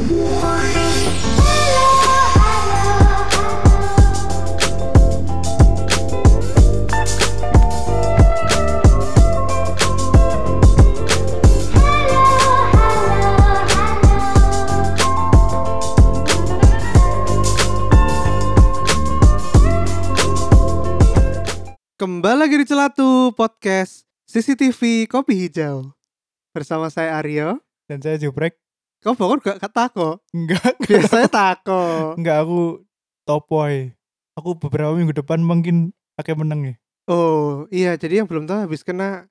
Kembali lagi di Celatu Podcast CCTV Kopi Hijau. Bersama saya Aryo. Dan saya jubrek Kau bangun gak tako? enggak Biasanya tako enggak aku topoy. Aku beberapa minggu depan mungkin pakai menang ya. Oh iya. Jadi yang belum tahu habis kena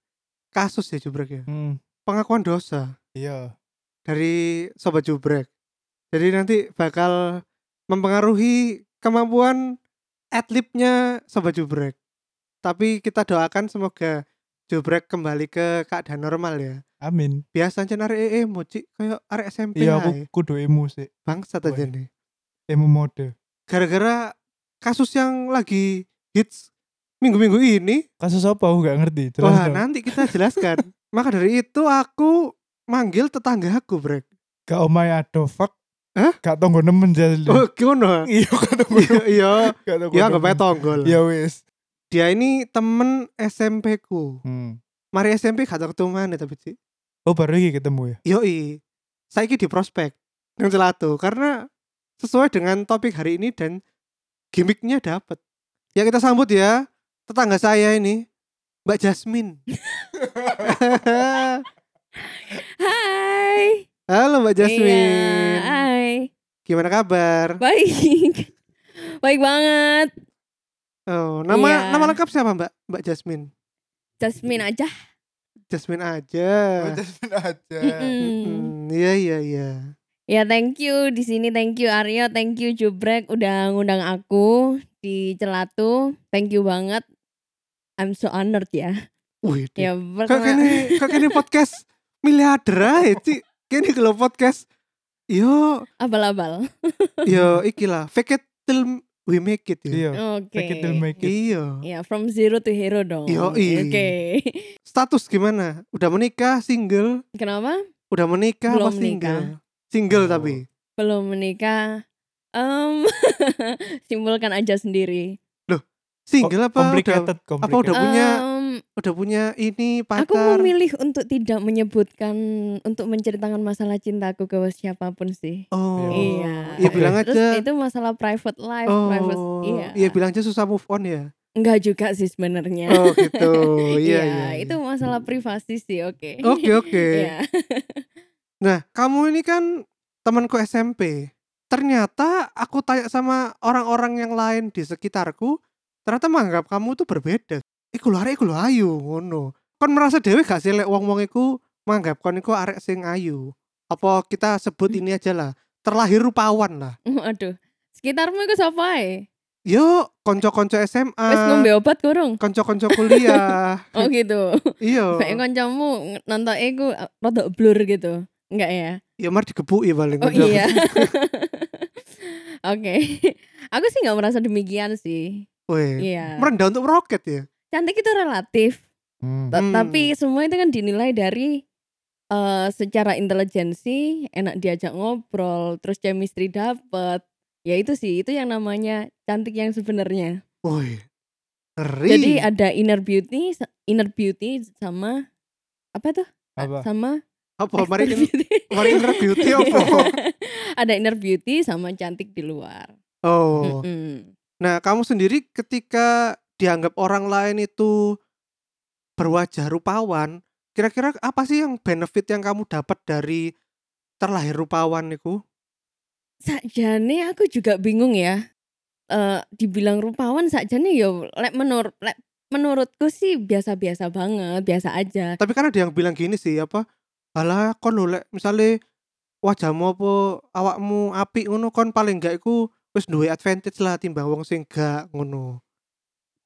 kasus ya Jubrek ya? Hmm, Pengakuan dosa. Iya. Dari Sobat Jubrek. Jadi nanti bakal mempengaruhi kemampuan adlibnya Sobat Jubrek. Tapi kita doakan semoga Jubrek kembali ke keadaan normal ya amin. Biasanya narik EE moci kayak arek SMP iya aku kudu emu sih bangsat aja nih emu mode. Gara-gara kasus yang lagi hits minggu-minggu ini. Kasus apa? Aku nggak ngerti. Jelas wah dong. nanti kita jelaskan. Maka dari itu aku manggil tetanggaku brek. Gak omai ado fuck. Hah? gak tonggo nemen jadi oh gimana? Iya gak tonggo iya iya. Gak tonggo ya nggak nemen. pakai tonggol. Ya wis. Dia ini temen SMP ku. Hmm. mari SMP gak tau ketemu mana tapi sih oh baru lagi ketemu ya yoi saya di prospek yang celatu karena sesuai dengan topik hari ini dan gimmicknya dapat ya kita sambut ya tetangga saya ini Mbak Jasmine Hai. Halo Mbak Iya, Jasmine. hai. Gimana kabar? Baik. Baik banget. Oh, nama Iya. nama lengkap siapa Mbak? Mbak Jasmine. Jasmine aja. Jasmine aja. oh, Jasmine aja Mm-mm. Hmm, iya iya iya. Ya thank you di sini thank you Aryo, thank you Jubrek udah ngundang aku di Celatu. Thank you banget. I'm so honored ya. Wih, Ya kok pertama kini kok kini podcast miliarder aja, Ci. Kini kalau podcast yo abal-abal. yo iki lah fake it till we make it ya. iya Oke. Fake it till make it. Iya. Ya from zero to hero dong. Yoi. Oke. Status gimana? Udah menikah, single? Kenapa? Udah menikah Belum apa single? menikah. Single Oh. tapi. Belum menikah. Em simpulkan aja sendiri. Single apa udah complicated apa udah complicated punya Em, udah punya ini Aku pacar? memilih untuk tidak menyebutkan untuk menceritakan masalah cintaku ke siapa pun sih. Oh. Iya. Ya bilang Terus aja. itu masalah private life, Oh. private. Iya. Iya bilang aja susah move on ya. Enggak juga sih sebenarnya. Oh gitu. Iya iya. iya. itu masalah privasi sih, oke. Oke oke. Iya. Nah, kamu ini kan temanku SMP. Ternyata aku tanya sama orang-orang yang lain di sekitarku, ternyata menganggap kamu tuh berbeda. Iku lho arek iku lho ayu ngono. Kon merasa dewe gak sih lek wong-wong iku menganggap kon iku arek sing ayu. Apa kita sebut ini aja lah, terlahir rupawan lah. Aduh. Sekitarmu itu siapa ya? Yo, konco-konco SMA, Wes ngombe obat kurung? konco-konco kuliah. Oh gitu. iya. Kayak kancamu nonton iku rada blur gitu. Enggak ya? Ya mar digebuki paling. Oh iya. Oke. Aku sih nggak merasa demikian sih. Weh, Iya. merendah untuk roket ya. Cantik itu relatif. Hmm. Hmm. Tapi semua itu kan dinilai dari eh secara intelijensi, enak diajak ngobrol, terus chemistry dapet. Ya itu sih, itu yang namanya cantik yang sebenarnya. Woi. Jadi ada inner beauty, inner beauty sama apa tuh? apa Sama apa mari beauty. mari inner beauty apa? ada inner beauty sama cantik di luar. Oh. Mm-mm. Nah, kamu sendiri ketika dianggap orang lain itu berwajah rupawan, kira-kira apa sih yang benefit yang kamu dapat dari terlahir rupawan itu? Sakjane aku juga bingung ya. Eh dibilang rupawan sakjane yo lek menur lek menurutku sih biasa-biasa banget, biasa aja. Tapi kan ada yang bilang gini sih, apa? Alah kon lho lek misale wajahmu apa awakmu apik ngono kon paling enggak iku wis duwe advantage lah timbang wong sing gak ngono.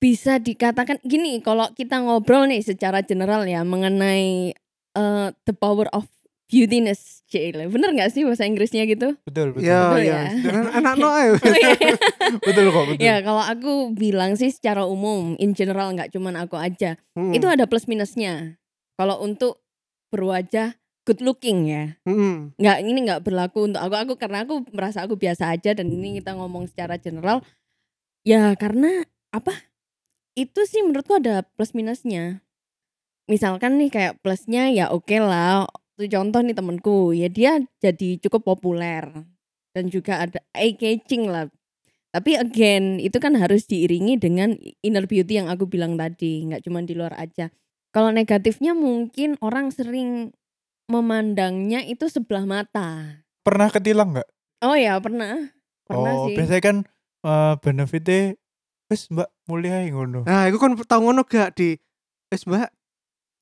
Bisa dikatakan gini, kalau kita ngobrol nih secara general ya mengenai eh the power of beautiness, Cile. Bener nggak sih bahasa Inggrisnya gitu? betul betul Ya, Betul ya. ya. Jangan anak no ayo. Oh, iya. betul kok betul ya kalau aku bilang sih secara umum, in general nggak cuman aku aja. Hmm. Itu ada plus minusnya. Kalau untuk berwajah good looking ya. Mm-mm. Nggak ini nggak berlaku untuk aku aku karena aku merasa aku biasa aja dan ini kita ngomong secara general ya karena apa itu sih menurutku ada plus minusnya. Misalkan nih kayak plusnya ya oke lah. Tuh contoh nih temenku ya dia jadi cukup populer dan juga ada eye catching lah. Tapi again itu kan harus diiringi dengan inner beauty yang aku bilang tadi nggak cuma di luar aja. Kalau negatifnya mungkin orang sering memandangnya itu sebelah mata. Pernah ketilang nggak? oh ya pernah. Pernah oh, sih. biasanya kan eh, benefitnya wis Mbak mulai ngono. Nah, itu kan tau ngono gak di wis Mbak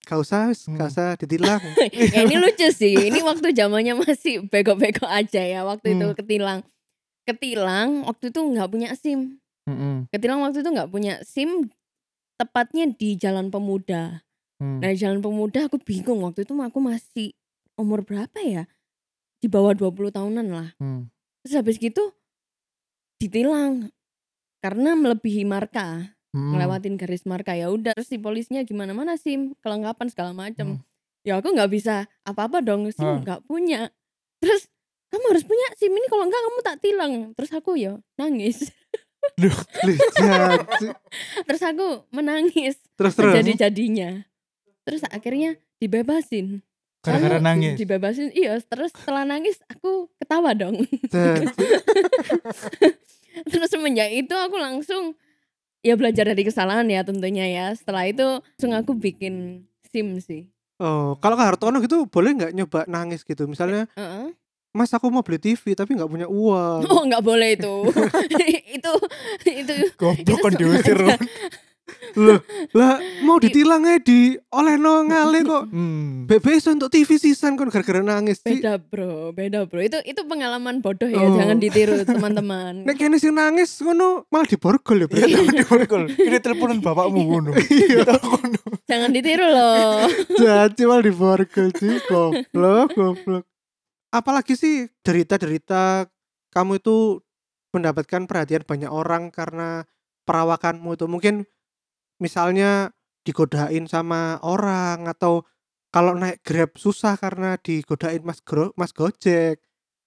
gak usah wis Hmm. gak usah ditilang. ya ini lucu sih. Ini waktu zamannya masih bego-bego aja ya waktu itu Hmm. ketilang. Ketilang waktu itu nggak punya SIM. Mm-mm. Ketilang waktu itu nggak punya SIM tepatnya di Jalan Pemuda. Hmm. Nah, di Jalan Pemuda aku bingung waktu itu aku masih umur berapa ya? Di bawah 20 tahunan lah. Hmm. Terus habis gitu ditilang karena melebihi marka, Hmm. ngelewatin garis marka ya udah terus si polisnya gimana mana SIM, kelengkapan segala macam. Hmm. Ya aku nggak bisa apa-apa dong, SIM Ah. nggak punya. Terus kamu harus punya SIM ini kalau enggak kamu tak tilang. Terus aku ya nangis. Janji. Terus aku menangis terus terus. jadi-jadinya. Terus akhirnya dibebasin. Lalu nangis. Dibebasin. Iya, terus setelah nangis aku ketawa dong. Terus semenjak itu aku langsung ya belajar dari kesalahan ya tentunya ya. Setelah itu langsung aku bikin SIM sih. Oh, kalau ke Hartono gitu boleh nggak nyoba nangis gitu? Misalnya, Heeh. Mas aku mau beli TV tapi nggak punya uang. Oh nggak boleh itu. itu itu Goblok kan Itu diusir. Loh, lah mau ditilang aja di oleh no ngale kok. Hmm. BBS untuk TV sisan kan gara-gara nangis sih. beda bro, beda bro. Itu itu pengalaman bodoh ya, Oh. jangan ditiru teman-teman. Nek kene sing nangis ngono malah diborgol ya, Bre. Diborgol. Ini teleponan bapakmu ngono. Iya. Ngono. jangan ditiru loh. Jaci malah diborgol sih goblok, goblok. Apalagi sih derita-derita kamu itu mendapatkan perhatian banyak orang karena perawakanmu itu mungkin misalnya digodain sama orang atau kalau naik Grab susah karena digodain Mas Gro Mas Gojek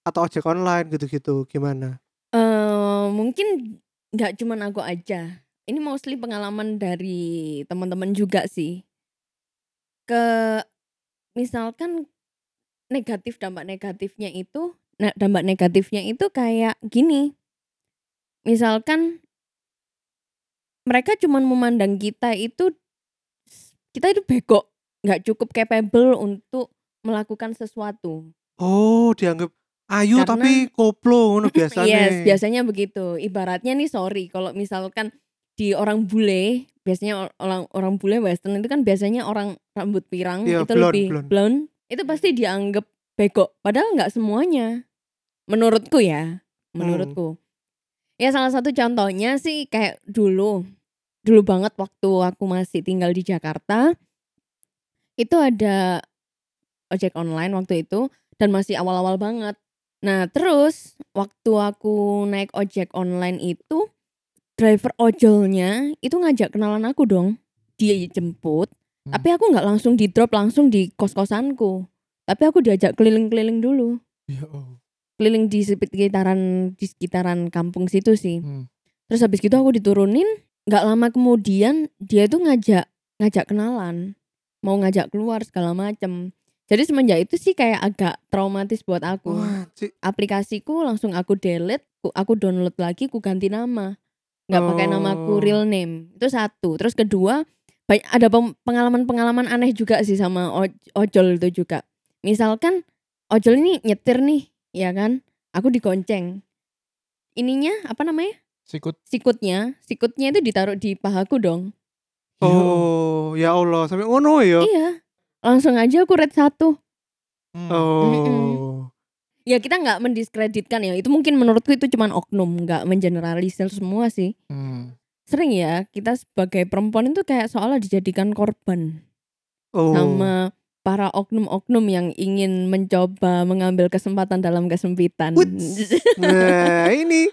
atau ojek online gitu-gitu gimana? Eh mungkin nggak cuman aku aja. Ini mostly pengalaman dari teman-teman juga sih. Ke misalkan negatif dampak negatifnya itu, nah dampak negatifnya itu kayak gini. Misalkan mereka cuman memandang kita itu kita itu bego, nggak cukup capable untuk melakukan sesuatu. Oh, dianggap ayu Karena- tapi koplo ngono biasanya. Yes, biasanya begitu. Ibaratnya nih sorry kalau misalkan di orang bule, biasanya or- orang orang bule western itu kan biasanya orang rambut pirang Iya, itu blonde, lebih blonde. blonde, itu pasti dianggap bego. Padahal nggak semuanya. Menurutku ya, Hmm. Ya salah satu contohnya sih kayak dulu. Dulu banget waktu aku masih tinggal di Jakarta. Itu ada ojek online waktu itu dan masih awal-awal banget. Nah, terus waktu aku naik ojek online itu driver ojolnya itu ngajak kenalan aku dong. Dia jemput, Hmm. tapi aku nggak langsung di drop langsung di kos-kosanku. Tapi aku diajak keliling-keliling dulu. Ya. Keliling di sekitaran di sekitaran kampung situ sih. Hmm. Terus habis gitu aku diturunin, nggak lama kemudian dia tuh ngajak ngajak kenalan, mau ngajak keluar segala macem. Jadi semenjak itu sih kayak agak traumatis buat aku. Wah. Aplikasiku langsung aku delete, ku- aku download lagi, ku ganti nama, nggak pakai namaku Oh. real name. Itu satu. Terus kedua, banyak, ada pengalaman-pengalaman aneh juga sih sama oj- ojol itu juga. Misalkan ojol ini nyetir nih, ya kan? Aku digonceng. Ininya apa namanya? Sikut. sikutnya, sikutnya itu ditaruh di pahaku dong. Ya Oh, ya Allah, sampai ngono ya. Iya. Langsung aja aku red satu. Hmm. Oh. Ya kita nggak mendiskreditkan ya. Itu mungkin menurutku itu cuman oknum, nggak mengeneralisir semua sih. Hmm. Sering ya kita sebagai perempuan itu kayak seolah dijadikan korban Oh. sama para oknum-oknum yang ingin mencoba mengambil kesempatan dalam kesempitan. Wits. Nah, ini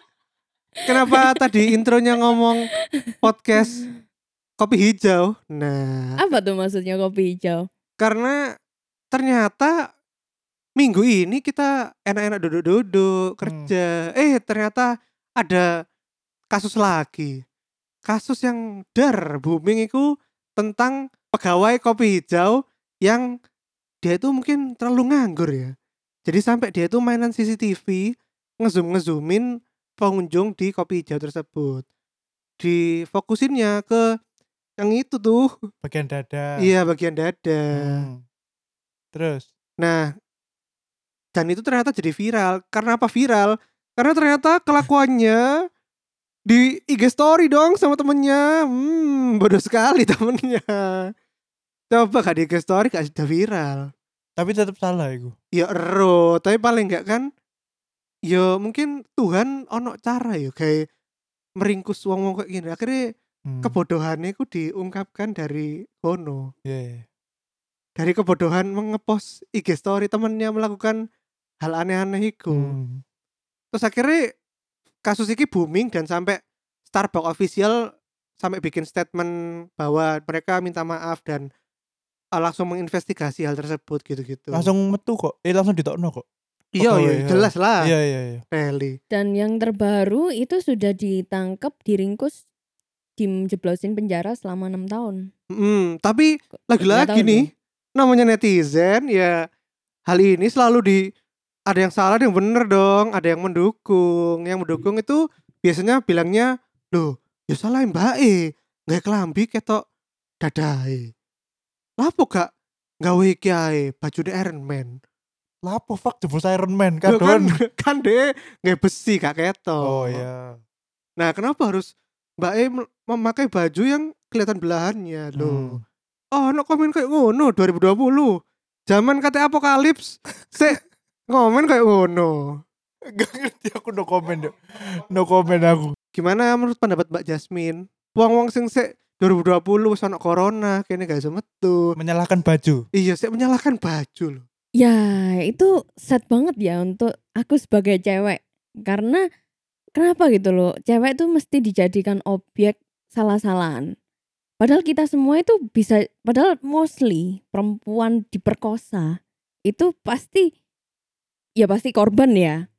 kenapa tadi intronya ngomong podcast kopi hijau? Nah, Apa tuh maksudnya kopi hijau? karena ternyata minggu ini kita enak-enak duduk-duduk kerja. Eh ternyata ada kasus lagi. Kasus yang dar booming itu tentang pegawai kopi hijau yang dia itu mungkin terlalu nganggur ya. Jadi sampai dia itu mainan CCTV ngezoom ngezoomin pengunjung di kopi hijau tersebut. Difokusinnya ke yang itu tuh. bagian dada Iya bagian dada. Hmm. terus Nah, dan itu ternyata jadi viral. Karena apa viral? Karena ternyata kelakuannya di IG story dong sama temennya. Hmm, bodoh sekali temennya. Coba gak di story gak sudah viral. tapi tetap salah itu Ya ero, tapi paling enggak kan ya mungkin Tuhan ono cara ya kayak meringkus wong-wong kayak gini. Akhirnya Hmm. kebodohannya itu diungkapkan dari kono. Iya, iya. Dari kebodohan mengepost IG story temennya melakukan hal aneh-aneh itu. Hmm. Terus akhirnya kasus ini booming dan sampai Starbucks official sampai bikin statement bahwa mereka minta maaf dan langsung menginvestigasi hal tersebut gitu-gitu. langsung metu kok eh langsung ditokno kok iya, iya, ya. jelas lah. iya iya iya Rally. Dan yang terbaru itu sudah ditangkap, diringkus, dijeblosin penjara selama enam tahun. Hmm, tapi lagi-lagi nih namanya netizen ya hal ini selalu di ada yang salah ada yang bener dong ada yang mendukung yang mendukung itu biasanya bilangnya loh ya salah mbak e nggak kelambi ketok dadai lapo gak gawe kiai baju Iron Man lapo fuck jebus Iron Man kan kadon kan deh nggak besi gak ketok oh iya nah kenapa harus mbak e mem- memakai baju yang kelihatan belahannya loh Hmm. Oh, no komen kayak ngono 2020. Zaman kata apokalips. Se komen kayak ngono. Gak ngerti aku no yo. No comment aku. Gimana menurut pendapat Mbak Jasmine? Wong-wong sing se 2020 wis ono corona, kene gak iso metu. Menyalahkan baju. Iya, sik menyalahkan baju loh. Ya, itu sad banget ya untuk aku sebagai cewek. Karena kenapa gitu loh? Cewek tuh mesti dijadikan objek salah-salahan. Padahal kita semua itu bisa padahal mostly perempuan diperkosa itu pasti ya pasti korban ya.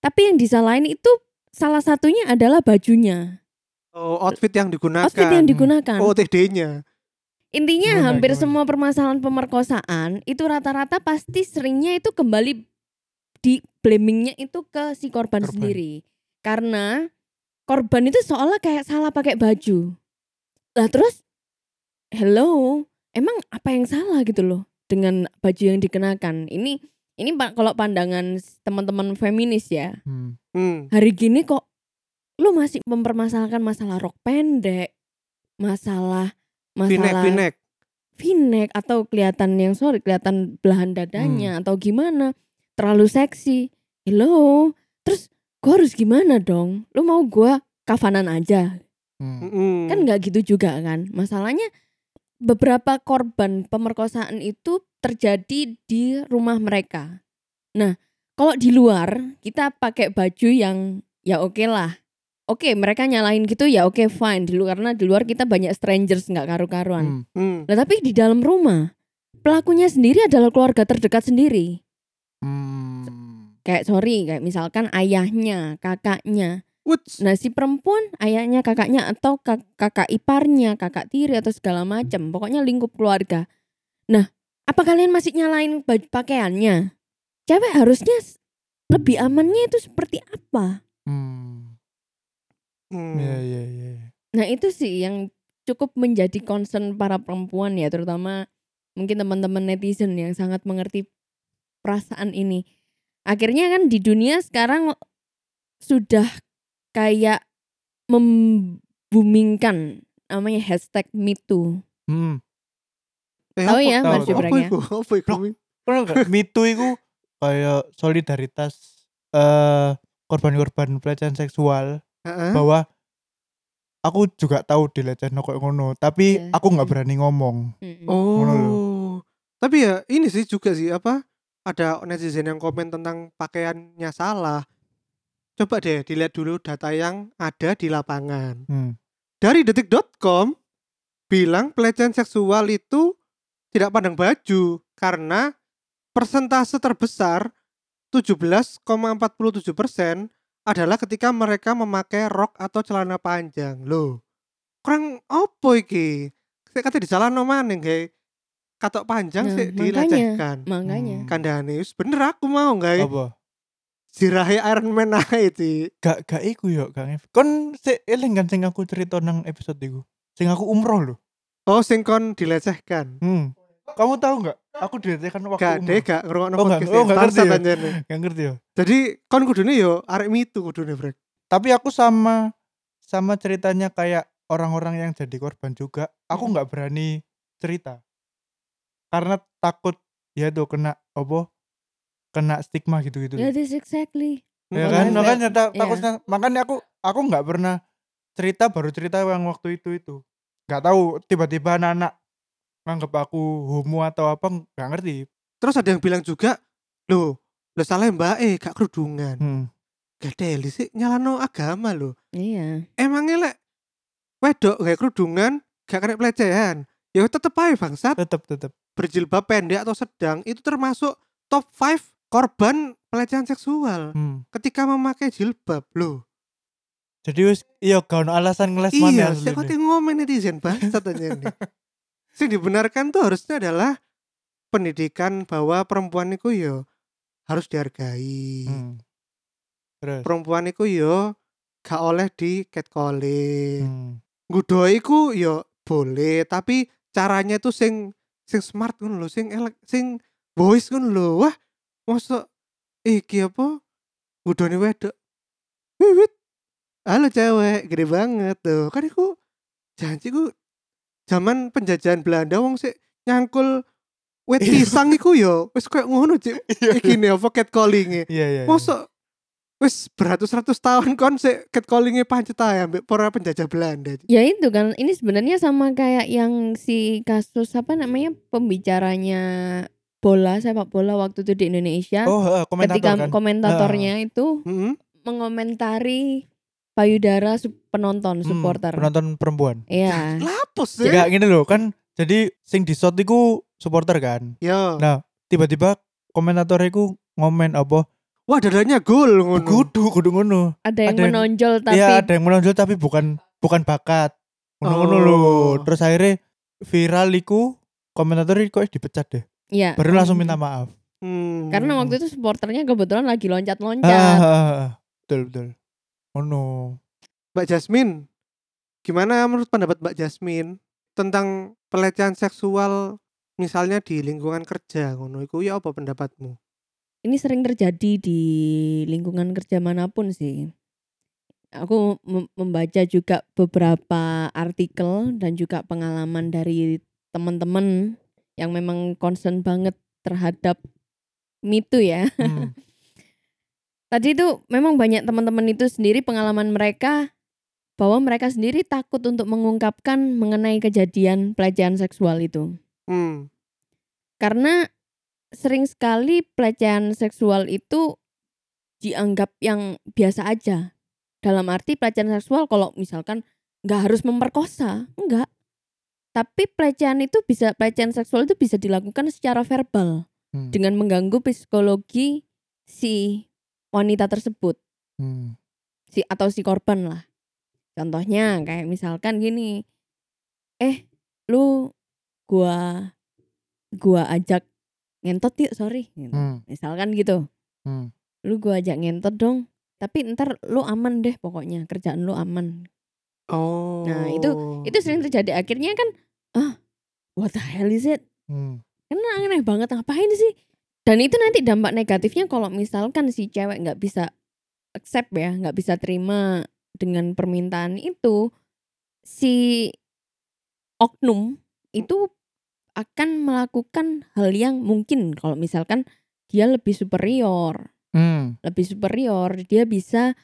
Tapi yang disalahin itu salah satunya adalah bajunya. Oh, outfit yang digunakan. Outfit yang digunakan. OTD-nya. Intinya Gimana, hampir gimana? semua permasalahan pemerkosaan itu rata-rata pasti seringnya itu kembali di blamingnya itu ke si korban, Korban. sendiri. Karena korban itu seolah kayak salah pakai baju. Lah terus hello, emang apa yang salah gitu loh dengan baju yang dikenakan? Ini ini Pak kalau pandangan teman-teman feminis ya. Hmm. Hmm. Hari gini kok lu masih mempermasalahkan masalah rok pendek, masalah masalah V-neck. v-neck atau kelihatan yang sorry kelihatan belahan dadanya atau gimana terlalu seksi. Hello? Terus gua harus gimana dong? Lu mau gua kafanan aja? Hmm. Kan nggak gitu juga kan? Masalahnya beberapa korban pemerkosaan itu terjadi di rumah mereka. Nah kalau di luar kita pakai baju yang ya oke lah oke mereka nyalain gitu ya oke fine di luar karena di luar kita banyak strangers nggak karu-karuan Hmm. Hmm. Nah, tapi di dalam rumah pelakunya sendiri adalah keluarga terdekat sendiri. Hmm. Kayak sorry, kayak misalkan ayahnya, kakaknya. Wuts. Nah, si perempuan ayahnya, kakaknya atau kak- kakak iparnya, kakak tiri atau segala macam. Pokoknya lingkup keluarga. Nah, apa kalian masih nyalain baju pakaiannya? Cewek harusnya lebih amannya itu seperti apa? Hmm. Hmm. Iya iya iya. Nah, itu sih yang cukup menjadi concern para perempuan ya, terutama mungkin teman-teman netizen yang sangat mengerti perasaan ini. Akhirnya kan di dunia sekarang sudah kayak membumingkan namanya hashtag MeToo. Hmm. Eh, Tahu apa- ya, Mas Jubrek ya? Apa gak Me Too itu kayak solidaritas eh korban-korban pelecehan seksual Heeh. bahwa aku juga tahu dilecehno kok ngono, tapi Iya. aku nggak berani ngomong. Ngono. Oh. Tapi ya ini sih juga sih apa? Ada netizen yang komen tentang pakaiannya salah. Coba deh dilihat dulu data yang ada di lapangan. Hmm. Dari detik.com bilang pelecehan seksual itu tidak pandang baju karena persentase terbesar 17,47% adalah ketika mereka memakai rok atau celana panjang. Loh, kurang opo iki? Sik kate di jalan maneh gawe katok panjang Nah, sik makanya. dilecehkan. Makanya. Hmm. Kandhane wis bener aku mau gawe Apa? sirahe Iron Man ae iki. Gak gak iku yo, ngef. Kon sik eling kan sing aku cerita nang episode iku. Sing aku umroh lho. Oh, sing kon dilecehkan. Hmm. Kamu tahu nggak? Aku dilecehkan waktu Gak umroh. deh, gak ngrungokno Oh, nggak- podcast. oh, nggak ngerti ya? Gak ngerti ya. Jadi kon kudune yo arek mitu kudune, Brek. Tapi aku sama sama ceritanya kayak orang-orang yang jadi korban juga. Aku Hmm. nggak berani cerita. Karena takut ya tuh kena apa? Kena stigma gitu-gitu. Ya this exactly. ya kan Makanya- makanya ta- iya. takutnya makanya aku aku nggak pernah cerita baru cerita yang waktu itu itu nggak tahu tiba-tiba anak-anak nganggap aku homo atau apa nggak ngerti Terus ada yang bilang juga, "Loh, lo salah mbak eh gak kerudungan." hmm. Gak deli sih nyalano agama lo. Iya. Emangnya lek wedok gak kerudungan gak kena pelecehan. Ya tetep aja bangsat tetep tetep berjilbab pendek atau sedang itu termasuk top 5 korban pelecehan seksual hmm. ketika memakai jilbab loh. jadi wis iya gak ono alasan ngeles Iya, mana saya kok ngomong netizen bangsat aja nih. Sing dibenarkan tuh harusnya adalah pendidikan bahwa perempuan itu yo harus dihargai. hmm. terus Perempuan itu yo gak oleh di catcalling. hmm. Gudo iku yo boleh, tapi caranya tuh sing sing smart ngono lho, sing elek, sing voice ngono lho. Wah, mosok iki apa? Gudone wedok. Wiwit. Halo cewek, gede banget tuh. Kan iku janji ku zaman penjajahan Belanda wong sik nyangkul wit Iya. pisang iku yo wis koyo ngono cik. Iki nih apa catcalling iya iya iya. Mosok wis beratus-ratus tahun kon sik catcalling pancet ae ambek para penjajah Belanda. Cik. Ya itu kan ini sebenarnya sama kayak yang si kasus apa namanya pembicaranya bola sepak bola waktu itu di Indonesia oh heeh, komentator ketika kan komentatornya itu Mm-mm. mengomentari payudara penonton Hmm, supporter. penonton perempuan Iya. Lapus sih. Enggak gini loh kan jadi sing di shot iku supporter kan Yo. Nah. tiba-tiba komentator iku ngomen apa Wah dadanya gol ngono. kudu kudu ngono Ada yang Ada yang- menonjol tapi Iya ada yang menonjol tapi bukan bukan bakat. Ngono-ngono Oh. lho. Terus akhirnya viral iku komentator kok dipecat deh. Iya. Baru langsung minta maaf. Hmm. Karena waktu itu supporternya kebetulan lagi loncat-loncat. ah, ah, ah. betul betul. Oh no. Mbak Jasmine, gimana menurut pendapat Mbak Jasmine tentang pelecehan seksual misalnya di lingkungan kerja ngono iku ya apa pendapatmu? Ini sering terjadi di lingkungan kerja mana pun sih. Aku mem- membaca juga beberapa artikel dan juga pengalaman dari teman-teman yang memang concern banget terhadap mitu ya. Hmm. Tadi itu memang banyak teman-teman itu sendiri pengalaman mereka bahwa mereka sendiri takut untuk mengungkapkan mengenai kejadian pelecehan seksual itu. Hmm. Karena sering sekali pelecehan seksual itu dianggap yang biasa aja. Dalam arti pelecehan seksual kalau misalkan nggak harus memperkosa, enggak. Tapi pelecehan itu bisa pelecehan seksual itu bisa dilakukan secara verbal Hmm. dengan mengganggu psikologi si wanita tersebut. Hmm. si atau si korban lah. Contohnya kayak misalkan gini, eh lu gua gua ajak ngentot yuk sorry, gitu. Hmm. misalkan gitu, Hmm. lu gua ajak ngentot dong, tapi ntar lu aman deh pokoknya kerjaan lu aman. Oh. Nah, Itu sering terjadi akhirnya kan, ah what the hell is it? Hmm. Kan aneh banget ngapain sih? Dan itu nanti dampak negatifnya kalau misalkan si cewek nggak bisa accept ya, nggak bisa terima dengan permintaan itu, si oknum itu akan melakukan hal yang mungkin kalau misalkan dia lebih superior, Hmm. lebih superior, dia bisa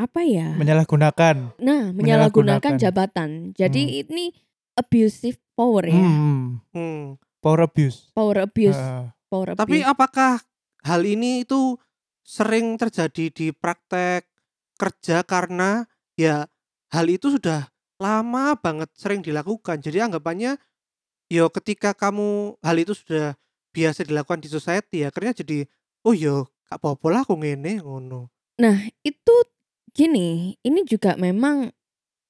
apa ya? Menyalahgunakan. Nah, menyalahgunakan. menyalahgunakan jabatan. Jadi ini abusive power ya, Hmm. Hmm. Power abuse. power abuse, Ah. Power abuse. Tapi apakah hal ini itu sering terjadi di praktek kerja karena ya hal itu sudah lama banget sering dilakukan. Jadi anggapannya yo ketika kamu hal itu sudah biasa dilakukan di society akhirnya jadi oh yo gak apa-apa lah aku ngene ngono Nah, itu gini, ini juga memang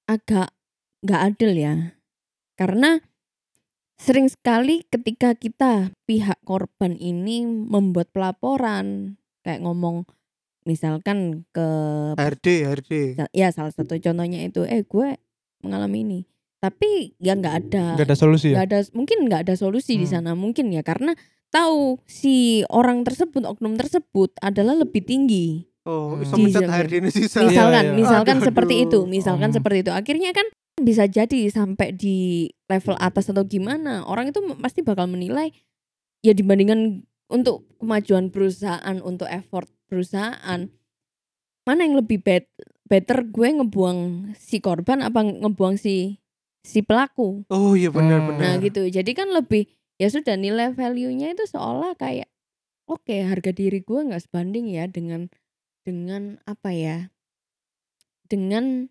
agak nggak adil ya. Karena sering sekali ketika kita pihak korban ini membuat pelaporan kayak ngomong misalkan ke HRD HRD ya salah satu contohnya itu eh gue mengalami ini. Tapi ya nggak ada Gak ada solusi ya? nggak ada mungkin nggak ada solusi di Hmm. sana mungkin ya karena tahu si orang tersebut oknum tersebut adalah lebih tinggi oh Hmm. iso mencet Di- HRD ini sisa Iya, misalkan misalkan Aduh, seperti aduh. itu misalkan Hmm. seperti itu akhirnya kan bisa jadi sampai di level atas atau gimana orang itu pasti bakal menilai ya dibandingkan untuk kemajuan perusahaan untuk effort perusahaan mana yang lebih bet- better gue ngebuang si korban apa ngebuang si si pelaku oh iya benar Hmm. benar Nah gitu. Jadi kan lebih ya sudah nilai value-nya itu seolah kayak oke harga diri gue nggak sebanding ya dengan dengan apa ya? Dengan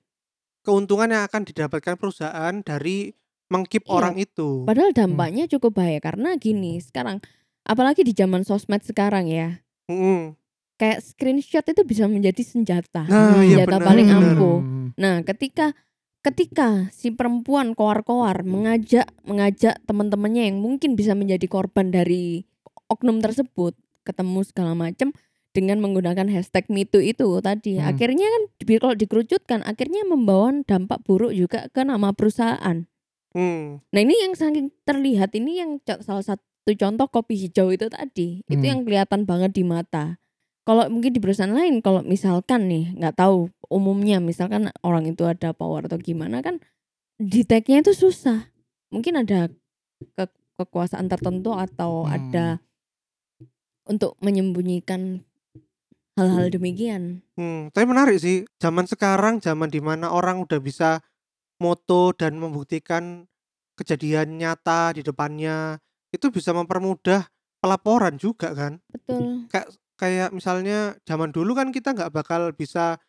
keuntungan yang akan didapatkan perusahaan dari mengkip Iya. orang itu padahal dampaknya cukup bahaya karena gini sekarang apalagi di zaman sosmed sekarang ya Mm-mm. kayak screenshot itu bisa menjadi senjata. nah iya senjata benar paling benar. ampuh. Hmm. Nah, ketika ketika si perempuan koar-koar mengajak mengajak teman-temannya yang mungkin bisa menjadi korban dari oknum tersebut ketemu segala macam dengan menggunakan hashtag MeToo itu tadi. Hmm. Akhirnya kan kalau dikerucutkan akhirnya membawa dampak buruk juga ke nama perusahaan. Hmm. Nah, ini yang saking terlihat ini yang salah satu contoh kopi hijau itu tadi. Itu Hmm. yang kelihatan banget di mata. Kalau mungkin di perusahaan lain kalau misalkan nih nggak tahu umumnya misalkan orang itu ada power atau gimana kan di tag-nya itu susah. Mungkin ada ke- kekuasaan tertentu atau Hmm. ada untuk menyembunyikan hal-hal demikian. Hmm, tapi menarik sih. Zaman sekarang, zaman di mana orang udah bisa moto dan membuktikan kejadian nyata di depannya, itu bisa mempermudah pelaporan juga kan. Betul. Kayak kayak misalnya zaman dulu kan kita nggak bakal bisa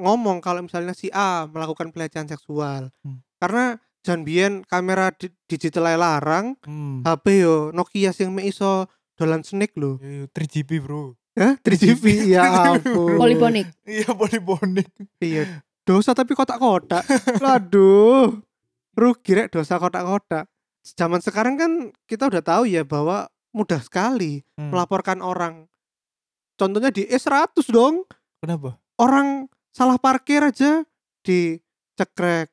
ngomong kalau misalnya si A melakukan pelecehan seksual. Hmm. Karena jan biyen kamera di- digital larang, Hmm. HP yo Nokia sing mek iso dolan snake. Eh, 3GP bro. Hah? 3GP ya ampun. Poliponik. Iya poliponik. Iya, dosa tapi kotak-kotak. Waduh. Rugi rek dosa kotak-kotak. Zaman sekarang kan kita udah tahu ya bahwa mudah sekali Hmm. melaporkan orang. Contohnya di E100 dong. Kenapa? Orang salah parkir aja dicekrek.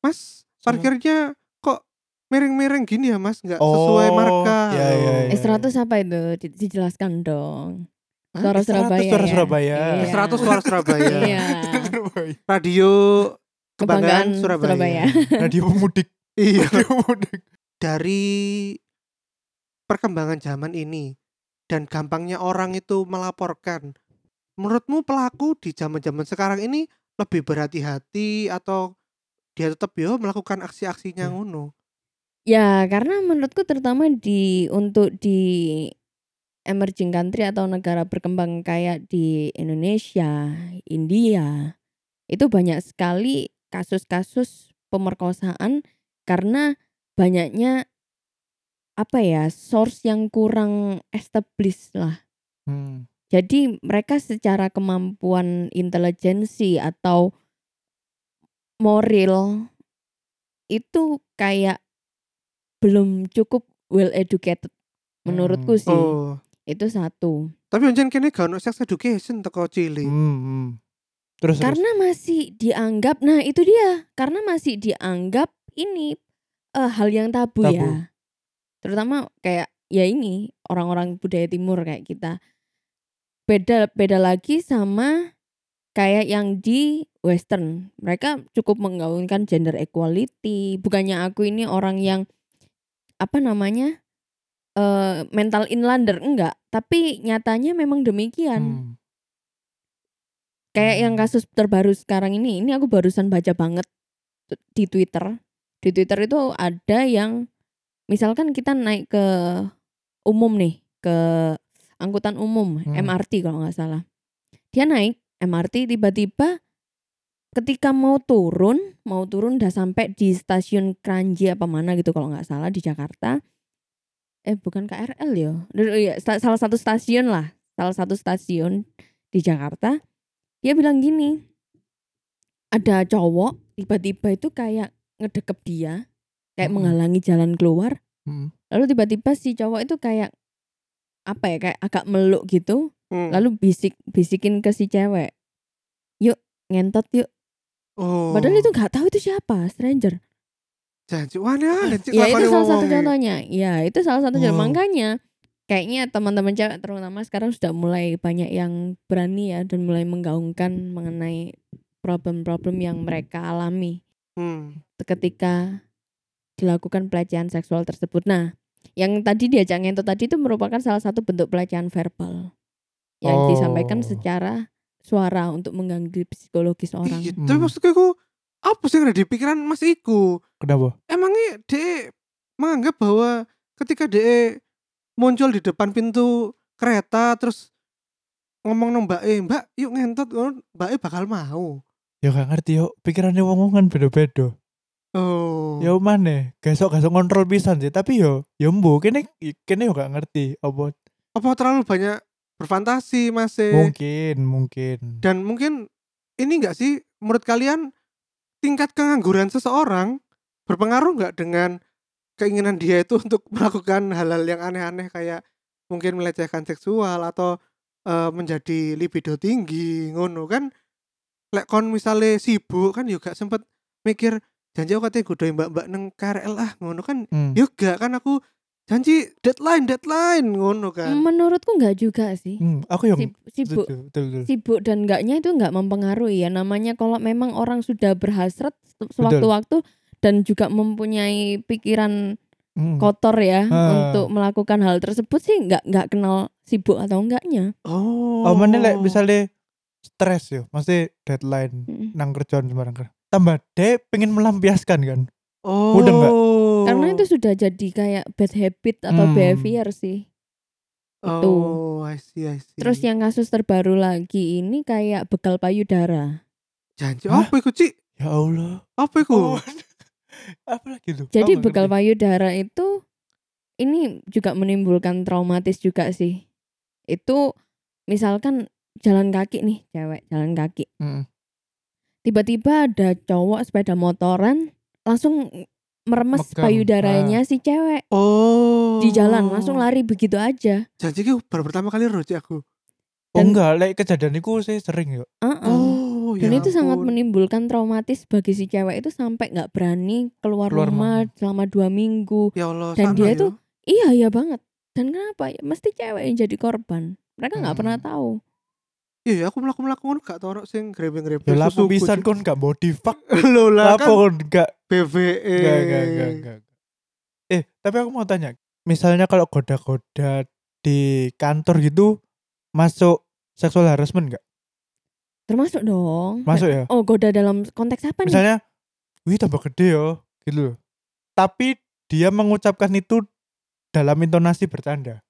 Mas, Sama- parkirnya kok miring-miring gini ya mas? Nggak sesuai Oh, marka. iya, iya, iya. S100 apa itu? Di- Dijelaskan dong. Suara S100 Surabaya. suara ya? Surabaya. Iya. E100 suara Surabaya. Iya. Radio Kebanggaan Kebanggaan Surabaya. Surabaya. Radio pemudik. iya. Radio pemudik. dari perkembangan zaman ini dan gampangnya orang itu melaporkan. Menurutmu pelaku di zaman-zaman sekarang ini lebih berhati-hati atau dia tetap yo melakukan aksi-aksinya Ya. ngono? Ya, karena menurutku terutama di untuk di emerging country atau negara berkembang kayak di Indonesia, India, itu banyak sekali kasus-kasus pemerkosaan karena banyaknya apa ya, source yang kurang established lah. Hmm. Jadi mereka secara kemampuan intelijensi atau moral itu kayak belum cukup well educated menurutku Hmm. sih. Oh, Itu satu. tapi anjen kene gak ono sex education teko cilik. Hmm, hmm. Terus terus. Karena masih dianggap nah itu dia, karena masih dianggap ini eh, hal yang tabu, Tabu. ya. Terutama kayak ya ini orang-orang budaya timur kayak kita. Beda beda lagi sama kayak yang di western. Mereka cukup menggaungkan gender equality. Bukannya aku ini orang yang apa namanya? Eh mental inlander enggak, tapi nyatanya memang demikian. Hmm. Kayak yang Hmm. kasus terbaru sekarang ini, ini aku barusan baca banget tu- di Twitter. Di Twitter itu ada yang misalkan kita naik ke umum nih, ke angkutan umum, Hmm. MRT kalau nggak salah. Dia naik MRT tiba-tiba ketika mau turun, mau turun udah sampai di stasiun Kranji apa mana gitu kalau nggak salah di Jakarta. Eh bukan KRL ya. Ya salah satu stasiun lah, salah satu stasiun di Jakarta. Dia bilang gini, ada cowok tiba-tiba itu kayak ngedekep dia, kayak Mm-mm. menghalangi jalan keluar. Mm. Lalu tiba-tiba si cowok itu kayak apa ya kayak agak meluk gitu, Hmm. lalu bisik bisikin ke si cewek, yuk ngentot yuk. oh. Padahal itu nggak tahu itu siapa, stranger. Ya itu salah satu contohnya. Ya itu salah satu contoh. Wow. Makanya kayaknya teman-teman cewek terutama sekarang sudah mulai banyak yang berani ya dan mulai menggaungkan mengenai problem-problem yang mereka alami Hmm. ketika dilakukan pelecehan seksual tersebut. Nah, yang tadi diajak ngentot tadi itu merupakan salah satu bentuk pelecehan verbal yang disampaikan Oh. secara suara untuk mengganggu psikologis orang. Tapi Hmm. maksudku iku apa sih ada di pikiran Mas Iku? Kenapa? Emangnya dia menganggap bahwa ketika dia muncul di depan pintu kereta terus ngomong nang Mbak E, Mbak yuk ngentot, Mbak E bakal mau. Ya gak ngerti yo, pikirannya wong kan beda-beda. Oh. Ya mana? Gasok-gasok kontrol pisan sih, tapi yo yo mbu kene kene yo gak ngerti apa Apa terlalu banyak berfantasi Mas E? mungkin mungkin. Dan mungkin ini enggak sih menurut kalian tingkat pengangguran seseorang berpengaruh nggak dengan keinginan dia itu untuk melakukan hal-hal yang aneh-aneh kayak mungkin melecehkan seksual atau eh, menjadi libido tinggi ngono kan lek kon misale sibuk kan juga sempet mikir janji aku katanya gudoin mbak-mbak neng KRL ah ngono kan Hmm. juga kan aku janji deadline deadline ngono kan Menurutku nggak juga sih. Hmm, aku yang Sib- sibuk betul, betul, betul. sibuk dan enggaknya itu enggak mempengaruhi ya namanya kalau memang orang sudah berhasrat se- sewaktu-waktu dan juga mempunyai pikiran Hmm. kotor ya Ah. untuk melakukan hal tersebut sih enggak enggak kenal sibuk atau enggaknya oh Oh, mana lek misalnya stres yo, masih deadline Mm. nang kerjaan sembarang. Tambah deh pengen melampiaskan kan. oh Udah nggak? Karena itu sudah jadi kayak bad habit atau Hmm. behavior sih itu. oh I see I see terus yang kasus terbaru lagi ini kayak bekal payudara janji Hah? apa iku Ci? Ya Allah. apa iku Oh, apa lagi tuh? jadi nggak bekal ngerti. payudara itu ini juga menimbulkan traumatis juga sih itu misalkan jalan kaki nih cewek jalan kaki Mm. tiba-tiba ada cowok sepeda motoran langsung meremes Megang. payudaranya si cewek oh di jalan langsung lari begitu aja janji ki baru pertama kali roji aku Oh Dan- enggak, lek kejadian itu saya sering yo. Uh-uh. oh dan ya itu sangat ampun. menimbulkan traumatis bagi si cewek itu sampai nggak berani keluar, Keluar rumah rumah. selama dua minggu ya Allah dan dia ya. itu iya iya banget dan kenapa ya mesti cewek yang jadi korban mereka nggak Hmm. pernah tahu iya aku melakukan melakukan gak tau orang sing grebe grebe Ya lapo pisan kon gak body fuck. lo lah Lapo kan kon gak BVE Enggak, enggak, enggak, enggak. Eh, tapi aku mau tanya. Misalnya kalau goda-goda di kantor gitu masuk sexual harassment enggak? termasuk dong Masuk ya? oh goda dalam konteks apa nih Misalnya, wih tambah gede yo, gitu loh. Tapi dia mengucapkan itu dalam intonasi bercanda.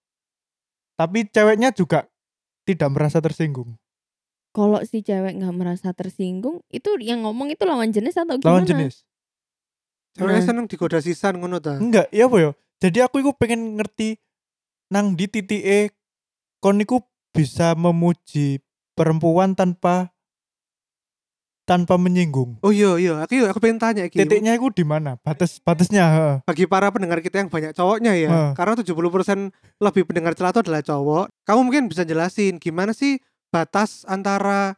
Tapi ceweknya juga tidak merasa tersinggung. kalau si cewek nggak merasa tersinggung itu yang ngomong itu lawan jenis atau gimana Lawan jenis. ceweknya Hmm. seneng digoda sisan ngono ta Enggak, ya apa ya? Jadi aku itu pengen ngerti nang di titik E kon iku bisa memuji perempuan tanpa tanpa menyinggung. oh iya iya aku aku pengen tanya iki Titiknya itu di mana? Batas batasnya. heeh. bagi para pendengar kita yang banyak cowoknya ya Heeh. karena 70% lebih pendengar celato adalah cowok kamu mungkin bisa jelasin gimana sih batas antara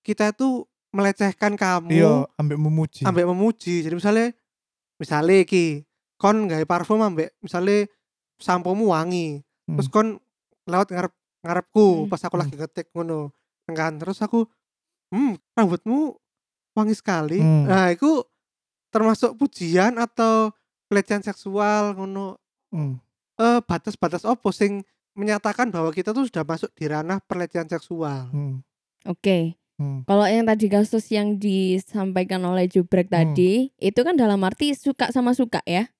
kita itu melecehkan kamu Iya, ambek memuji. ambek memuji jadi misalnya misalnya ki kon gawe parfum ambek misalnya sampomu wangi Hmm. terus kon lewat ngarep ngarepku Hmm. pas aku Hmm. lagi ngetik ngono kan terus aku hmm rambutmu wangi sekali Hmm. nah itu termasuk pujian atau pelecehan seksual ngono Hmm. eh batas-batas opo sing menyatakan bahwa kita tuh sudah masuk di ranah pelecehan seksual Hmm. oke Hmm. Kalau yang tadi kasus yang disampaikan oleh Jubrek Hmm. tadi, itu kan dalam arti suka sama suka ya.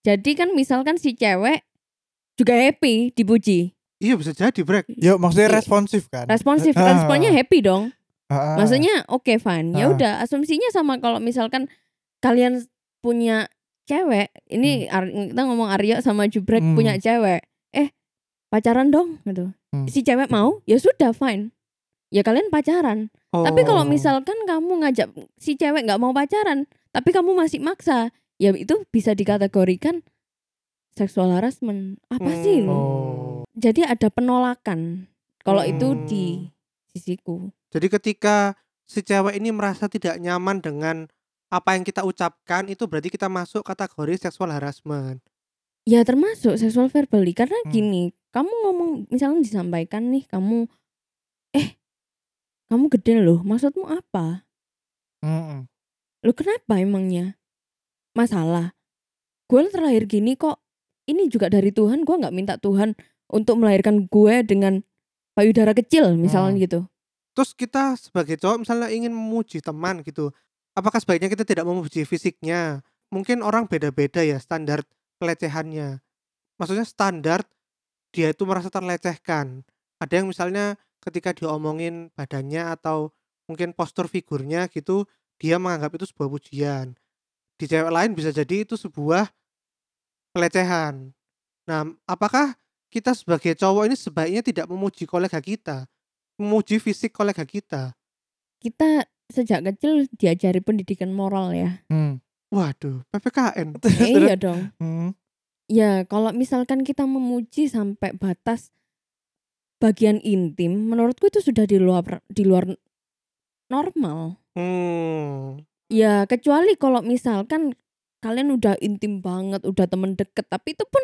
Jadi kan misalkan si cewek juga happy dipuji, iya bisa jadi brek Yo, maksudnya I- responsif kan? responsif, Ah. responnya happy dong. Ah. Maksudnya oke fine. Ya Ah. udah, asumsinya sama kalau misalkan kalian punya cewek ini Ar- kita ngomong Aryo sama Jubrek Hmm. punya cewek. Eh, pacaran dong gitu. Hmm. Si cewek mau, ya sudah fine. Ya kalian pacaran. Tapi kalau Oh. misalkan kamu ngajak si cewek nggak mau pacaran, tapi kamu masih maksa, ya itu bisa dikategorikan seksual harassment. Apa sih? Hmm. Oh. Jadi ada penolakan. Kalau itu Hmm. di sisiku. Jadi ketika si cewek ini merasa tidak nyaman dengan apa yang kita ucapkan itu berarti kita masuk kategori seksual harassment. Ya termasuk seksual verbally karena Hmm. gini, kamu ngomong misalnya disampaikan nih kamu eh kamu gede loh, maksudmu apa? Mm-mm. Lo kenapa emangnya? Masalah. Gue terlahir gini kok. Ini juga dari Tuhan. Gue nggak minta Tuhan untuk melahirkan gue dengan payudara kecil, misalnya Hmm. gitu. Terus kita sebagai cowok misalnya ingin memuji teman gitu. Apakah sebaiknya kita tidak memuji fisiknya? Mungkin orang beda-beda ya standar pelecehannya. Maksudnya standar dia itu merasa terlecehkan. Ada yang misalnya ketika diomongin badannya atau mungkin postur figurnya gitu, dia menganggap itu sebuah pujian. Di cewek lain bisa jadi itu sebuah pelecehan. Nah, apakah kita sebagai cowok ini sebaiknya tidak memuji kolega kita, memuji fisik kolega kita? Kita sejak kecil diajari pendidikan moral ya. Hmm. Waduh, PPKN. Ya iya dong. Hmm. Ya kalau misalkan kita memuji sampai batas bagian intim, menurutku itu sudah di luar di luar normal. Hmm. Ya kecuali kalau misalkan kalian udah intim banget, udah temen deket, tapi itu pun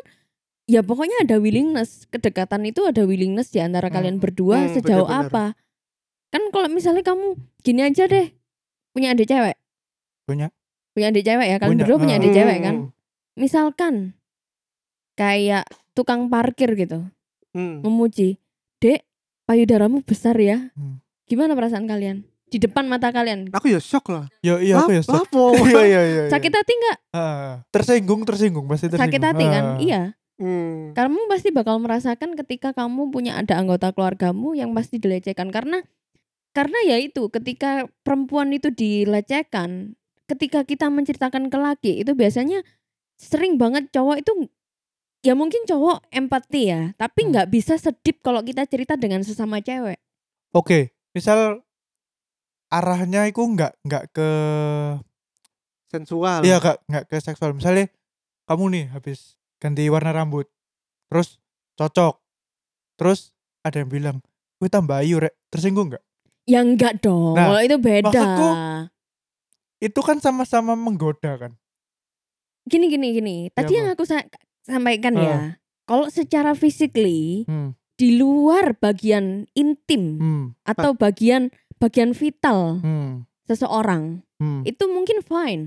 ya pokoknya ada willingness, kedekatan itu ada willingness di antara kalian Hmm. berdua Hmm, sejauh benar-benar. apa. Kan kalau misalnya kamu gini aja deh, punya adik cewek, Punya. punya adik cewek ya, kalian Punya, berdua punya adik cewek kan. Hmm. Misalkan kayak tukang parkir gitu, Hmm. memuji, dek payudaramu besar ya. Hmm. Gimana perasaan kalian? Di depan mata kalian, Aku ya shock lah. Yo iya aku ya. Shock. Iya iya iya. iya. sakit hati nggak? Ah, tersinggung tersinggung pasti tersinggung. Sakit hati kan? Ah. Iya. Hmm. kamu pasti bakal merasakan ketika kamu punya ada anggota keluargamu yang pasti dilecehkan karena karena ya itu ketika perempuan itu dilecehkan ketika kita menceritakan ke laki itu biasanya sering banget cowok itu ya mungkin cowok empati ya tapi Hmm. nggak bisa sedip kalau kita cerita dengan sesama cewek Oke, misal arahnya itu nggak nggak ke Sensual. iya nggak nggak ke seksual. Misalnya kamu nih habis ganti warna rambut, terus cocok, terus ada yang bilang, gue tambah ayu rek, tersinggung nggak? ya enggak dong Nah, itu beda maksudku, Itu kan sama-sama menggoda kan? gini gini gini tadi apa? yang aku sa- sampaikan Ah. ya kalau secara physically Hmm, di luar bagian intim hmm, atau bagian bagian vital hmm, seseorang hmm. itu mungkin fine.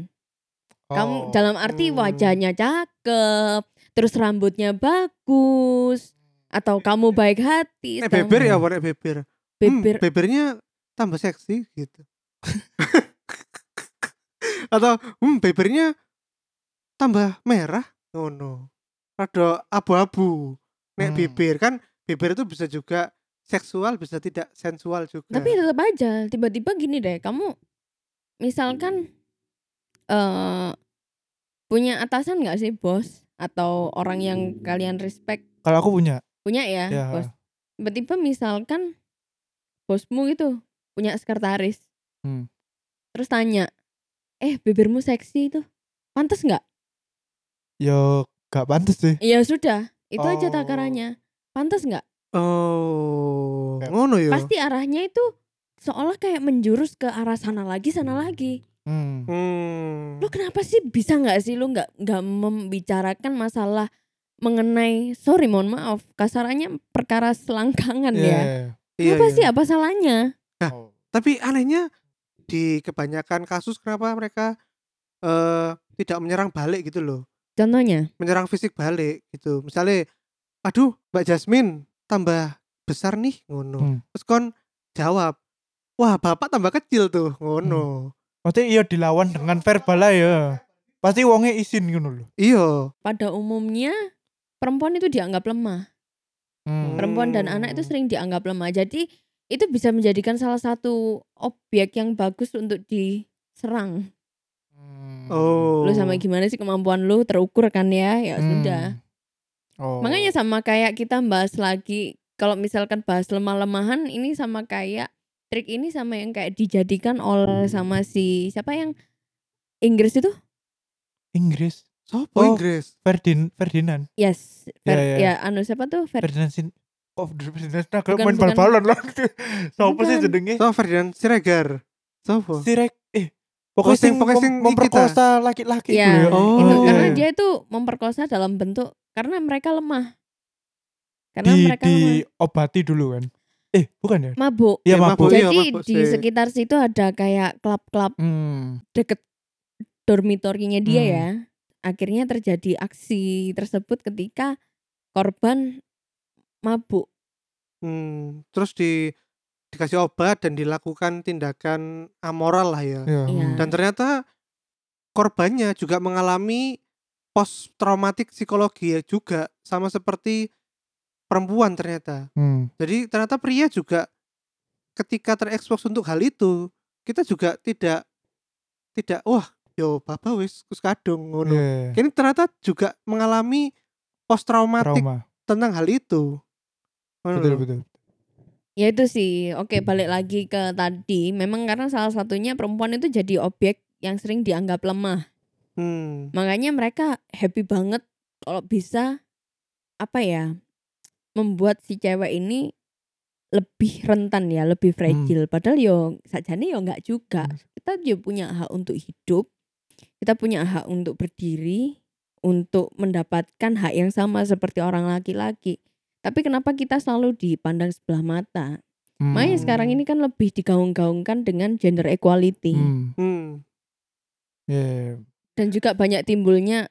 Kamu Oh. dalam arti wajahnya cakep, terus rambutnya bagus, atau kamu baik hati, Nek kamu- beber ya, nek beber? beber Hmm, bebernya tambah seksi gitu. Atau hmm bebernya tambah merah. Oh no. Rada abu-abu. Nek Hmm. bibir kan bibir itu bisa juga seksual bisa tidak sensual juga. tapi tetap aja tiba-tiba gini deh, kamu misalkan eh punya atasan nggak sih bos atau orang yang kalian respect Kalau aku punya, punya ya, ya. bos. Tiba-tiba misalkan bosmu itu punya sekretaris. Hmm. Terus tanya, "Eh, bibirmu seksi itu. Pantas nggak?" Yo gak pantas sih. Ya sudah, itu aja Oh. takarannya. Pantas nggak? Oh, Ya. ngono ya. Pasti arahnya itu seolah kayak menjurus ke arah sana lagi, sana lagi. Hmm. Hmm. Lu kenapa sih bisa nggak sih lu nggak nggak membicarakan masalah mengenai sorry mohon maaf kasarannya perkara selangkangan Iya, ya. iya. Iya, Kenapa iya. sih apa salahnya? Nah, Oh. Tapi anehnya di kebanyakan kasus kenapa mereka eh tidak menyerang balik gitu loh. Contohnya? Menyerang fisik balik gitu. Misalnya, aduh Mbak Jasmine tambah besar nih ngono. Hmm. Terus kon jawab, wah bapak tambah kecil tuh ngono. Pasti iya dilawan dengan verbal lah ya. Pasti wongnya izin gitu loh. Iya. pada umumnya perempuan itu dianggap lemah. Hmm. Perempuan dan anak itu sering dianggap lemah. Jadi itu bisa menjadikan salah satu objek yang bagus untuk diserang. Hmm. Oh. Lu sama gimana sih kemampuan lu terukur kan ya? Ya Hmm. sudah. Oh. Makanya sama kayak kita bahas lagi kalau misalkan bahas lemah-lemahan ini sama kayak trik ini sama yang kayak dijadikan oleh sama si siapa yang Inggris itu? Inggris. Sopo Oh. Inggris? Ferdin Ferdinand. Yes. Fer- Ya, ya. ya, anu siapa tuh? Fer- Ferdinand Sin Oh, Ferdinand Bukan, main bal-balan lah. Sopo sih jenenge? So Ferdinand Siregar. Sopo? Sirek eh pokoknya sing- sing, pokoknya mem- sing memperkosa laki-laki Ya, itu ya. Oh, itu iya, karena iya. dia itu memperkosa dalam bentuk karena mereka lemah. Karena di mereka lemah. diobati dulu kan. Eh, bukan ya? Mabuk. Iya, Ya, mabuk. mabuk. iya, Jadi mabuk di sekitar situ ada kayak klub-klub Hmm. deket dormitorinya dia Hmm. ya. Akhirnya terjadi aksi tersebut ketika korban mabuk. Hmm, terus di dikasih obat dan dilakukan tindakan amoral lah ya. Ya. Iya. Dan ternyata korbannya juga mengalami post traumatik psikologi ya juga sama seperti perempuan ternyata. Hmm. Jadi ternyata pria juga ketika terekspos untuk hal itu kita juga tidak tidak wah yo baba wis kus kadung ngono. Iya. Ini ternyata juga mengalami post traumatik Trauma. tentang hal itu. Ngono Betul betul. Ya itu sih. Oke, balik lagi ke tadi. Memang karena salah satunya perempuan itu jadi objek yang sering dianggap lemah. Hmm. Makanya mereka happy banget kalau bisa apa ya? Membuat si cewek ini lebih rentan ya, lebih fragile. Padahal yo sajane yo nggak juga. Hmm. Kita juga punya hak untuk hidup. Kita punya hak untuk berdiri, untuk mendapatkan hak yang sama seperti orang laki-laki. Tapi kenapa kita selalu dipandang sebelah mata? Hmm. Makanya sekarang ini kan lebih digaung-gaungkan dengan gender equality. Hmm. Hmm. Iya. Dan juga banyak timbulnya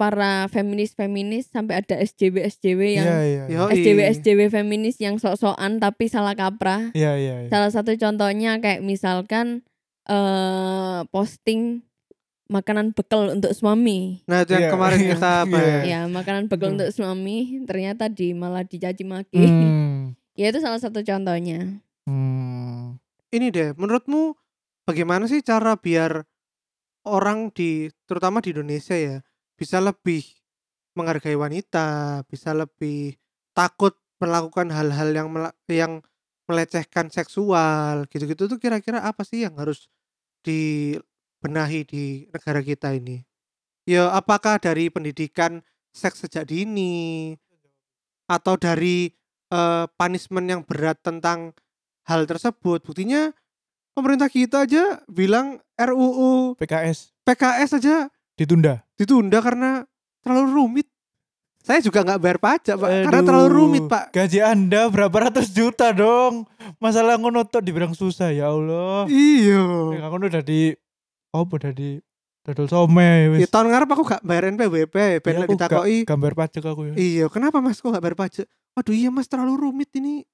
para feminis-feminis sampai ada SJW SJW yang Iya iya. Yo, SJW SJW feminis yang sok-sokan tapi salah kaprah. Iya iya. iya. Salah satu contohnya kayak misalkan eh posting makanan bekal untuk suami. Nah itu yang Iya, kemarin kita iya. bahas. Ya, makanan bekal Hmm. untuk suami ternyata di malah dicaci maki. Hmm. Ya itu salah satu contohnya. Hmm. Ini deh, menurutmu bagaimana sih cara biar orang di terutama di Indonesia ya bisa lebih menghargai wanita, bisa lebih takut melakukan hal-hal yang mela- yang melecehkan seksual gitu-gitu tuh kira-kira apa sih yang harus dibenahi di negara kita ini? Ya apakah dari pendidikan seks sejak dini atau dari eh, punishment yang berat tentang hal tersebut? Buktinya pemerintah kita aja bilang RUU PKS PKS aja ditunda. ditunda karena terlalu rumit. Saya juga nggak bayar pajak pak, karena Aduh, terlalu rumit pak. Gaji anda berapa ratus juta dong? Masalah ngono tok dibilang susah ya Allah. Iya. Ya aku udah di apa udah di dodol some Ya, wis. tahun ngarep aku gak bayar NPWP, ben Ya, ditakoki. gambar pajak aku ya. Iya, kenapa Mas kok gak bayar pajak? Waduh iya Mas terlalu rumit ini.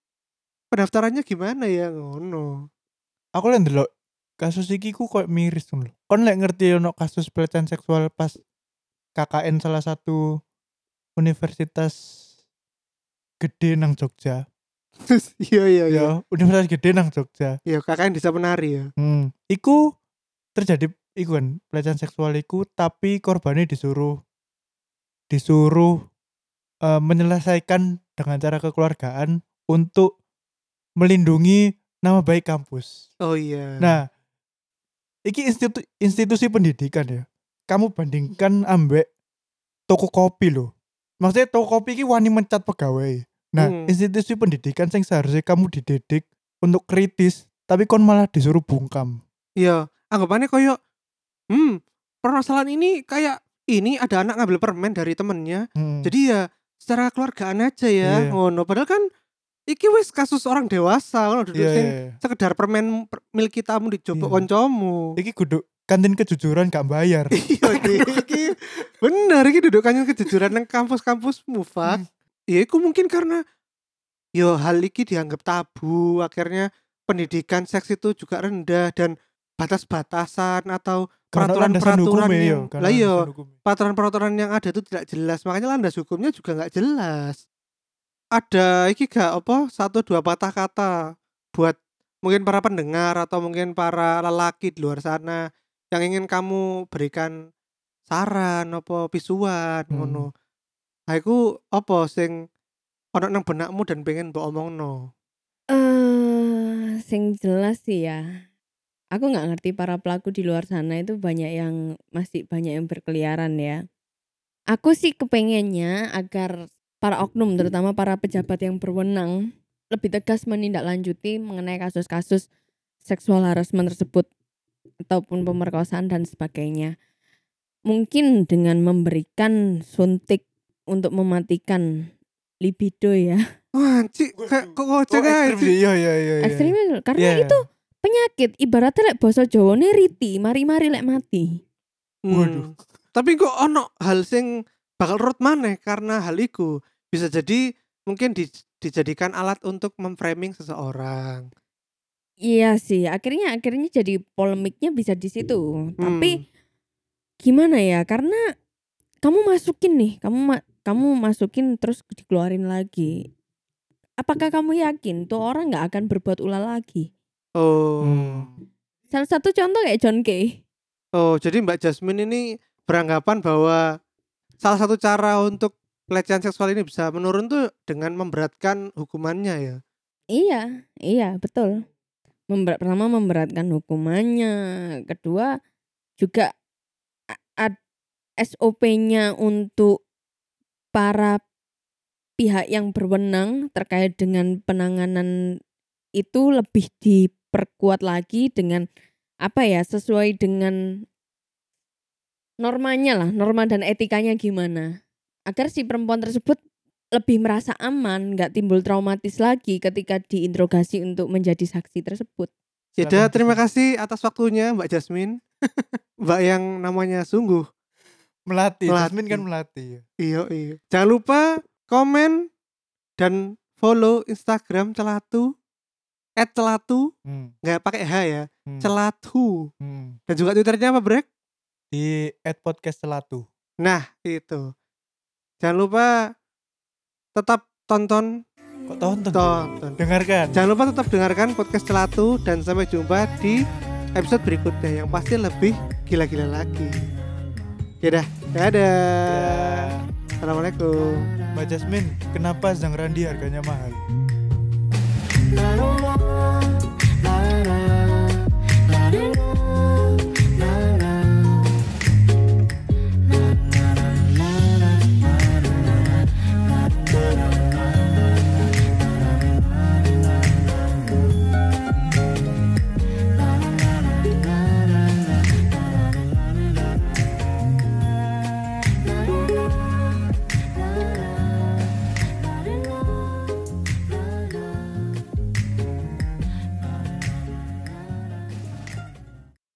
Pendaftarannya gimana ya ngono. Aku lihat dulu kasus iki ku kok miris tuh lho. Kon lek ngerti ono kasus pelecehan seksual pas KKN salah satu universitas gede nang Jogja. Iya iya iya. Ya, universitas gede nang Jogja. Iya, kakaknya bisa penari ya. Hmm. Iku terjadi iku kan pelecehan seksual iku tapi korbannya disuruh disuruh eh, menyelesaikan dengan cara kekeluargaan untuk melindungi nama baik kampus. Oh iya. Nah, iki institu institusi pendidikan ya. Kamu bandingkan ambek toko kopi loh. Maksudnya toko kopi iki wani mencat pegawai. Nah, Hmm. institusi pendidikan yang seharusnya kamu dididik untuk kritis, tapi kon malah disuruh bungkam. Iya, anggapannya koyo hmm, permasalahan ini kayak ini ada anak ngambil permen dari temennya. Hmm. Jadi ya secara keluargaan aja ya ngono. Padahal kan iki wis kasus orang dewasa ngono duduk Iya, sing iya, iya. sekedar permen per, milik tamu dicoba Iya. koncomu. Iki kudu kantin kejujuran gak bayar. Iya iki, iki bener iki duduk kanyen kejujuran nang kampus-kampusmu, Fak. Hmm. Ya iku mungkin karena yo hal iki dianggap tabu, akhirnya pendidikan seks itu juga rendah dan batas-batasan atau peraturan-peraturan hukumnya, yang yo, lah iya hukumnya. peraturan-peraturan yang ada itu tidak jelas makanya landas hukumnya juga nggak jelas ada iki gak apa satu dua patah kata buat mungkin para pendengar atau mungkin para lelaki di luar sana yang ingin kamu berikan saran apa pisuan Hmm. ngono. Nah, iku apa sing ono nang benakmu dan pengen mbok omongno? Eh, sing jelas sih ya. Aku nggak ngerti para pelaku di luar sana itu banyak yang masih banyak yang berkeliaran ya. Aku sih kepengennya agar para oknum terutama para pejabat yang berwenang lebih tegas menindaklanjuti mengenai kasus-kasus seksual harassment tersebut ataupun pemerkosaan dan sebagainya. Mungkin dengan memberikan suntik untuk mematikan libido ya. Wah, Cik, kok kocak Oh. Iya iya iya. iya. Karena Iya. itu penyakit ibaratnya lek basa Jawane riti, mari-mari lek mati. Hmm. Waduh. Tapi kok ono hal sing bakal rut maneh karena hal iku. Bisa jadi mungkin di- dijadikan alat untuk memframing seseorang. Iya sih, akhirnya akhirnya jadi polemiknya bisa di situ. Hmm. Tapi gimana ya? Karena kamu masukin nih, kamu ma- kamu masukin terus dikeluarin lagi. Apakah kamu yakin tuh orang nggak akan berbuat ulah lagi? Oh. Hmm. Salah satu contoh kayak John Kay. Oh, jadi Mbak Jasmine ini beranggapan bahwa salah satu cara untuk pelecehan seksual ini bisa menurun tuh dengan memberatkan hukumannya ya. Iya, iya betul. Memberat, pertama memberatkan hukumannya, kedua juga SOP-nya untuk para pihak yang berwenang terkait dengan penanganan itu lebih diperkuat lagi dengan apa ya sesuai dengan normanya lah, norma dan etikanya gimana agar si perempuan tersebut lebih merasa aman, nggak timbul traumatis lagi ketika diinterogasi untuk menjadi saksi tersebut. Ya terima kasih atas waktunya Mbak Jasmine. Mbak yang namanya sungguh. Melati. Melati. Jasmine kan melati. Iya, iya. Jangan lupa komen dan follow Instagram Celatu at Celatu Hmm. nggak pakai H ya. hmm, Celatu. hmm. Dan juga Twitternya apa, Brek? Di at podcast selatu. Nah, itu. Jangan lupa tetap tonton Kok tonton? tonton. Dengarkan. Jangan lupa tetap dengarkan podcast Celatu dan sampai jumpa di episode berikutnya yang pasti lebih gila-gila lagi. Ya dah, dadah. Assalamualaikum. Mbak Jasmine, kenapa Zang Randi harganya mahal? I don't know